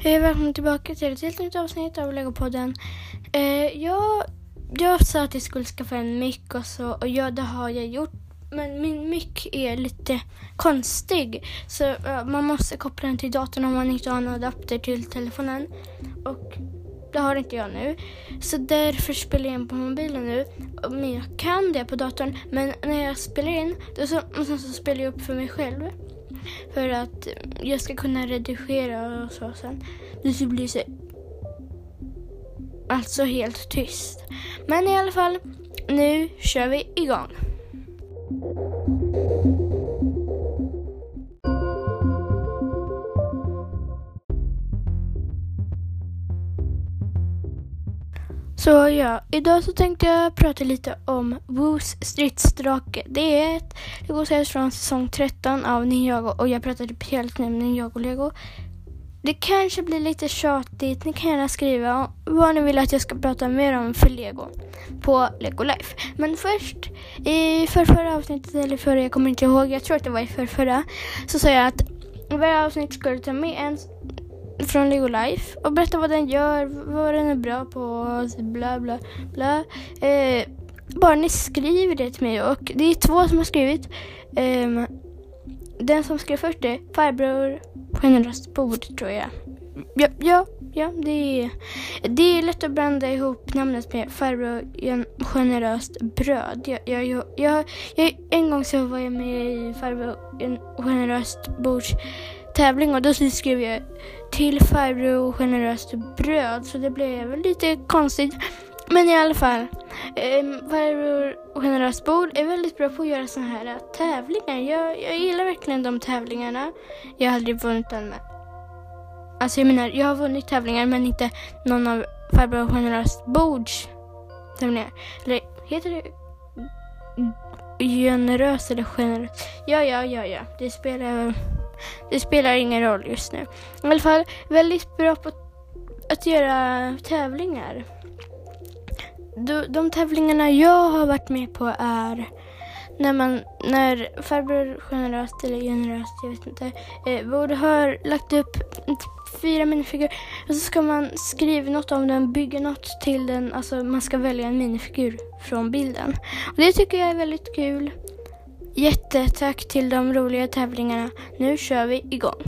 Hej, välkommen tillbaka till ett helt nytt avsnitt av Legopodden. Eh, jag, jag sa att jag skulle skaffa en mick och så, och ja, det har jag gjort. Men min mick är lite konstig. Så eh, man måste koppla den till datorn om man inte har en adapter till telefonen. Och det har inte jag nu. Så därför spelar jag in på mobilen nu. Men jag kan det på datorn. Men när jag spelar in, då så, så spelar jag upp för mig själv. För att jag ska kunna redigera och så sen. Det ska bli så Alltså helt tyst. Men i alla fall, nu kör vi igång. Så ja, idag så tänkte jag prata lite om Woos stridsdrake. Det är ett Lego-set från säsong 13 av Ninjago och jag pratade typ helt nu om Ninjago-lego. Det kanske blir lite tjatigt, ni kan gärna skriva vad ni vill att jag ska prata mer om för Lego på Lego Life. Men först, i förra avsnittet, eller förra, jag kommer inte ihåg, jag tror att det var i förra, så sa jag att varje avsnitt skulle ta med en från Lego Life och berätta vad den gör, vad den är bra på, bla bla bla. Eh, bara ni skriver det till mig och det är två som har skrivit. Eh, den som skrev först är farbror generöst bord tror jag. Ja, ja, ja det, är, det är lätt att blanda ihop namnet med farbror generöst bröd. Jag, jag, jag, jag, jag, en gång så var jag med i farbror generöst bords tävling och då skrev jag till farbror generöst bröd så det blev lite konstigt. Men i alla fall, eh, farbror generöst bord är väldigt bra på att göra sådana här tävlingar. Jag, jag gillar verkligen de tävlingarna. Jag har aldrig vunnit den med. Alltså jag menar, jag har vunnit tävlingar men inte någon av farbror generöst bords tävlingar. Eller heter det generös eller generös? Ja, ja, ja, ja. Det spelar det spelar ingen roll just nu. I alla fall väldigt bra på att göra tävlingar. De, de tävlingarna jag har varit med på är när man, när farbror generöst eller generöst, jag vet inte, eh, borde har lagt upp fyra minifigurer och så ska man skriva något om den, bygga något till den, alltså man ska välja en minifigur från bilden. Och det tycker jag är väldigt kul. Jättetack till de roliga tävlingarna. Nu kör vi igång.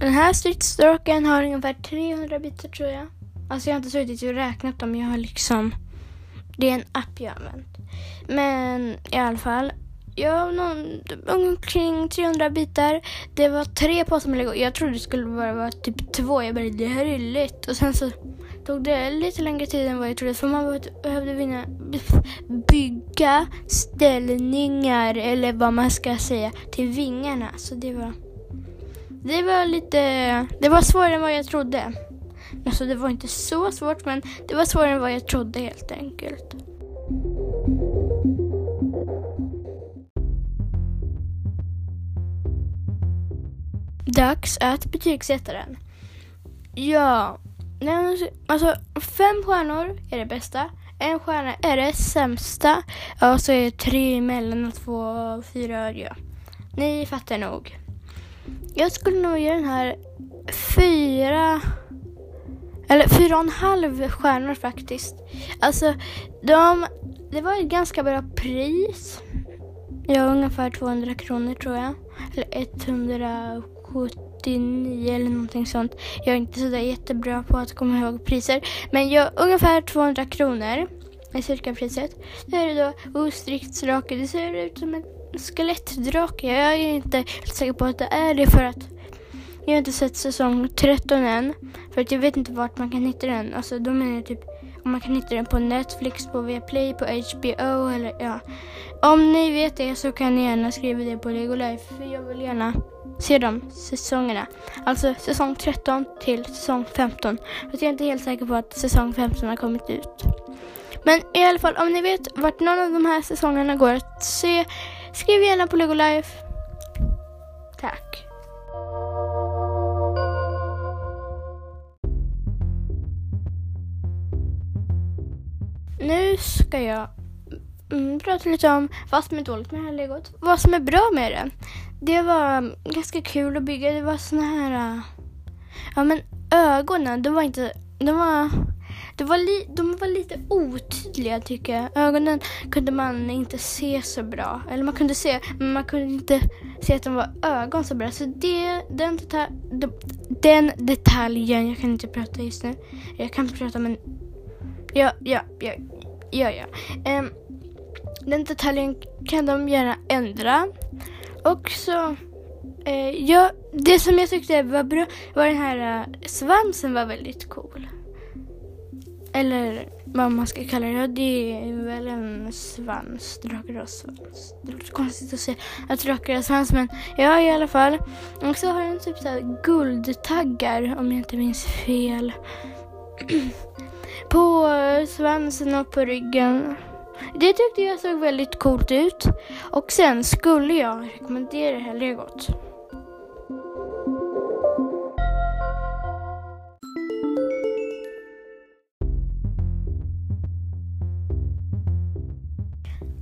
Den här stridsdraken har ungefär 300 bitar tror jag. Alltså jag har inte suttit och räknat dem. Jag har liksom... Det är en app jag har använt. Men i alla fall. Ja, någon, omkring 300 bitar. Det var tre påsar med lego. Jag trodde det skulle bara vara typ två. Jag bara, det här är lätt. Och sen så tog det lite längre tid än vad jag trodde. För man behövde vinna, bygga ställningar, eller vad man ska säga, till vingarna. Så det var, det var lite, det var svårare än vad jag trodde. Alltså det var inte så svårt, men det var svårare än vad jag trodde helt enkelt. Dags att betygsätta den. Ja, alltså fem stjärnor är det bästa. En stjärna är det sämsta. Och så är det tre emellan och två, fyra, ja. Ni fattar nog. Jag skulle nog ge den här fyra eller fyra och en halv stjärnor faktiskt. Alltså, de, det var ett ganska bra pris. Ja, ungefär 200 kronor tror jag. Eller 100 79 eller någonting sånt. Jag är inte sådär jättebra på att komma ihåg priser. Men jag, ungefär 200 kronor är cirka priset. Det är det då ostriktsdrake. Det ser ut som en skelettdrake. Jag är inte helt säker på att det är det för att jag har inte sett säsong 13 än. För att jag vet inte vart man kan hitta den. Alltså då menar jag typ och man kan hitta den på Netflix, på Viaplay, på HBO eller ja. Om ni vet det så kan ni gärna skriva det på Lego Life. För jag vill gärna se de säsongerna. Alltså säsong 13 till säsong 15. Fast jag är inte helt säker på att säsong 15 har kommit ut. Men i alla fall, om ni vet vart någon av de här säsongerna går att se, skriv gärna på Lego Life. Tack. Nu ska jag mm, prata lite om vad som är dåligt med det här legot. Vad som är bra med det. Det var mm, ganska kul att bygga. Det var såna här... Äh, ja men ögonen, de var inte... De var... Det var li, de var lite otydliga tycker jag. Ögonen kunde man inte se så bra. Eller man kunde se, men man kunde inte se att de var ögon så bra. Så det, den, detalj, den detaljen, jag kan inte prata just nu. Jag kan prata om en Ja, ja, ja, ja, ja. Um, den detaljen kan de gärna ändra. Och så... Uh, ja, det som jag tyckte var bra var den här uh, svansen var väldigt cool. Eller vad man ska kalla det. Det är väl en svans. Drakar har svans. Det låter konstigt att säga att drakar har svans men ja i alla fall. Och så har den typ så guldtaggar om jag inte minns fel. på svansen och på ryggen. Det tyckte jag såg väldigt coolt ut. Och sen skulle jag rekommendera det här legot.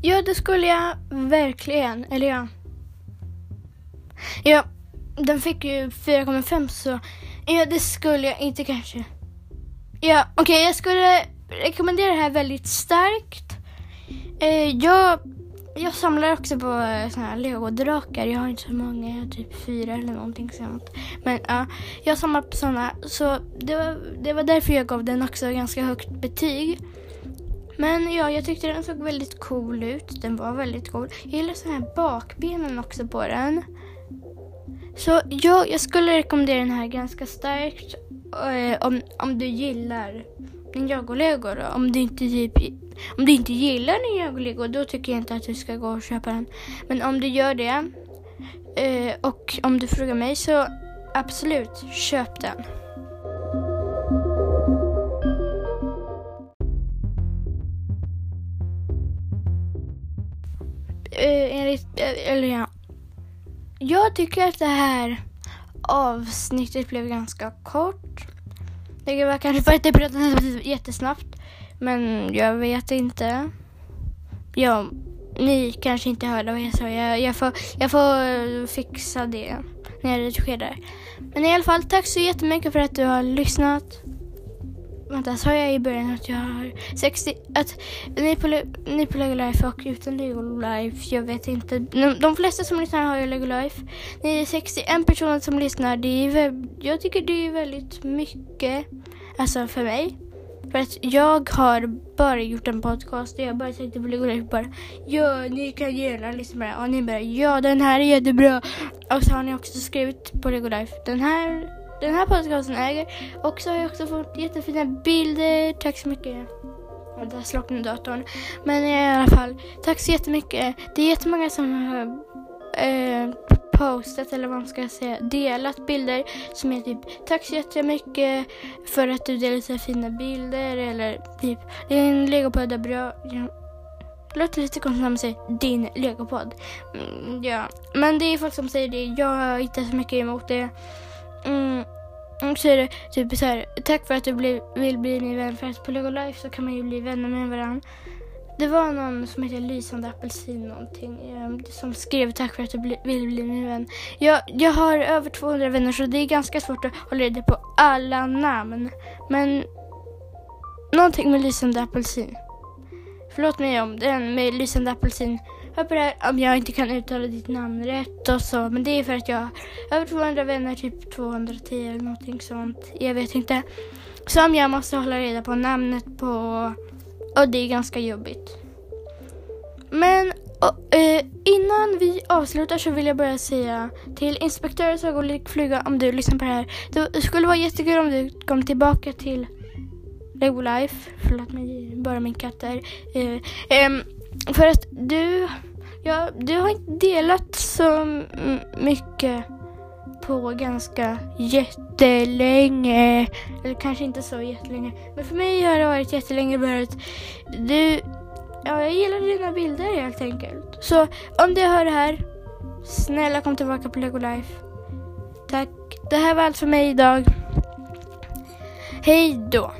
Ja, det skulle jag verkligen. Eller ja. Ja, den fick ju 4,5 så ja, det skulle jag inte kanske. Ja, okej, okay, jag skulle rekommendera det här väldigt starkt. Eh, jag, jag samlar också på eh, såna här legodrakar. Jag har inte så många, jag har typ fyra eller någonting sånt. Men ja, jag samlar på såna. Så det var, det var därför jag gav den också ganska högt betyg. Men ja, jag tyckte den såg väldigt cool ut. Den var väldigt cool. Jag gillar så här bakbenen också på den. Så ja, jag skulle rekommendera den här ganska starkt. Eh, om, om du gillar Ninjago-lego då. Om du inte typ, om du inte gillar Ninjago-lego då tycker jag inte att du ska gå och köpa den. Men om du gör det eh, och om du frågar mig så absolut, köp den. Eh, enligt, eller ja. Jag tycker att det här avsnittet blev ganska kort. Det var kanske för att jag pratade jättesnabbt. Men jag vet inte. Ja, ni kanske inte hörde vad jag sa. Jag, jag, får, jag får fixa det när jag redigerar. Men i alla fall, tack så jättemycket för att du har lyssnat. Vänta, sa jag i början att jag har 60... Att ni på, ni på Lego Life och utan Lego Life, jag vet inte. De, de flesta som lyssnar har ju Lego Life. Ni är 61 personer som lyssnar. Det är, jag tycker det är väldigt mycket, alltså för mig. För att jag har bara gjort en podcast och jag bara tänkte på Lego Life bara Ja, ni kan gärna lyssna på den. Och ni bara ja, den här är jättebra. Och så har ni också skrivit på Lego Life den här den här podcasten äger. Och så har jag också fått jättefina bilder. Tack så mycket. Och där slocknade datorn. Men i alla fall, tack så jättemycket. Det är jättemånga som har eh, postat, eller vad man ska säga, delat bilder som är typ tack så jättemycket för att du delar så fina bilder eller typ din legopodd är bra. Ja. Låter lite konstigt när man säger din legopodd. Mm, ja, men det är folk som säger det. Jag har inte så mycket emot det. Mm. Och så är det typ så här, tack för att du bli, vill bli min vän. För att på Lego Life så kan man ju bli vänner med varandra. Det var någon som heter Lysande Apelsin någonting ehm, som skrev tack för att du bli, vill bli min vän. Jag, jag har över 200 vänner så det är ganska svårt att hålla reda på alla namn. Men någonting med Lysande Apelsin. Förlåt mig om den med Lysande Apelsin jag på om jag inte kan uttala ditt namn rätt och så. Men det är för att jag har över 200 vänner, typ 210 eller någonting sånt. Jag vet inte. Som jag måste hålla reda på namnet på. Och det är ganska jobbigt. Men och, eh, innan vi avslutar så vill jag bara säga till inspektör Sagolik Flyga om du lyssnar på det här. Det skulle vara jättekul om du kom tillbaka till Lego Life. Förlåt mig, bara min katt där. Eh, eh, för att du Ja, du har inte delat så mycket på ganska jättelänge. Eller kanske inte så jättelänge. Men för mig har det varit jättelänge för att du... Ja, jag gillar dina bilder helt enkelt. Så om du hör det här, snälla kom tillbaka på Lego Life. Tack. Det här var allt för mig idag. Hej då.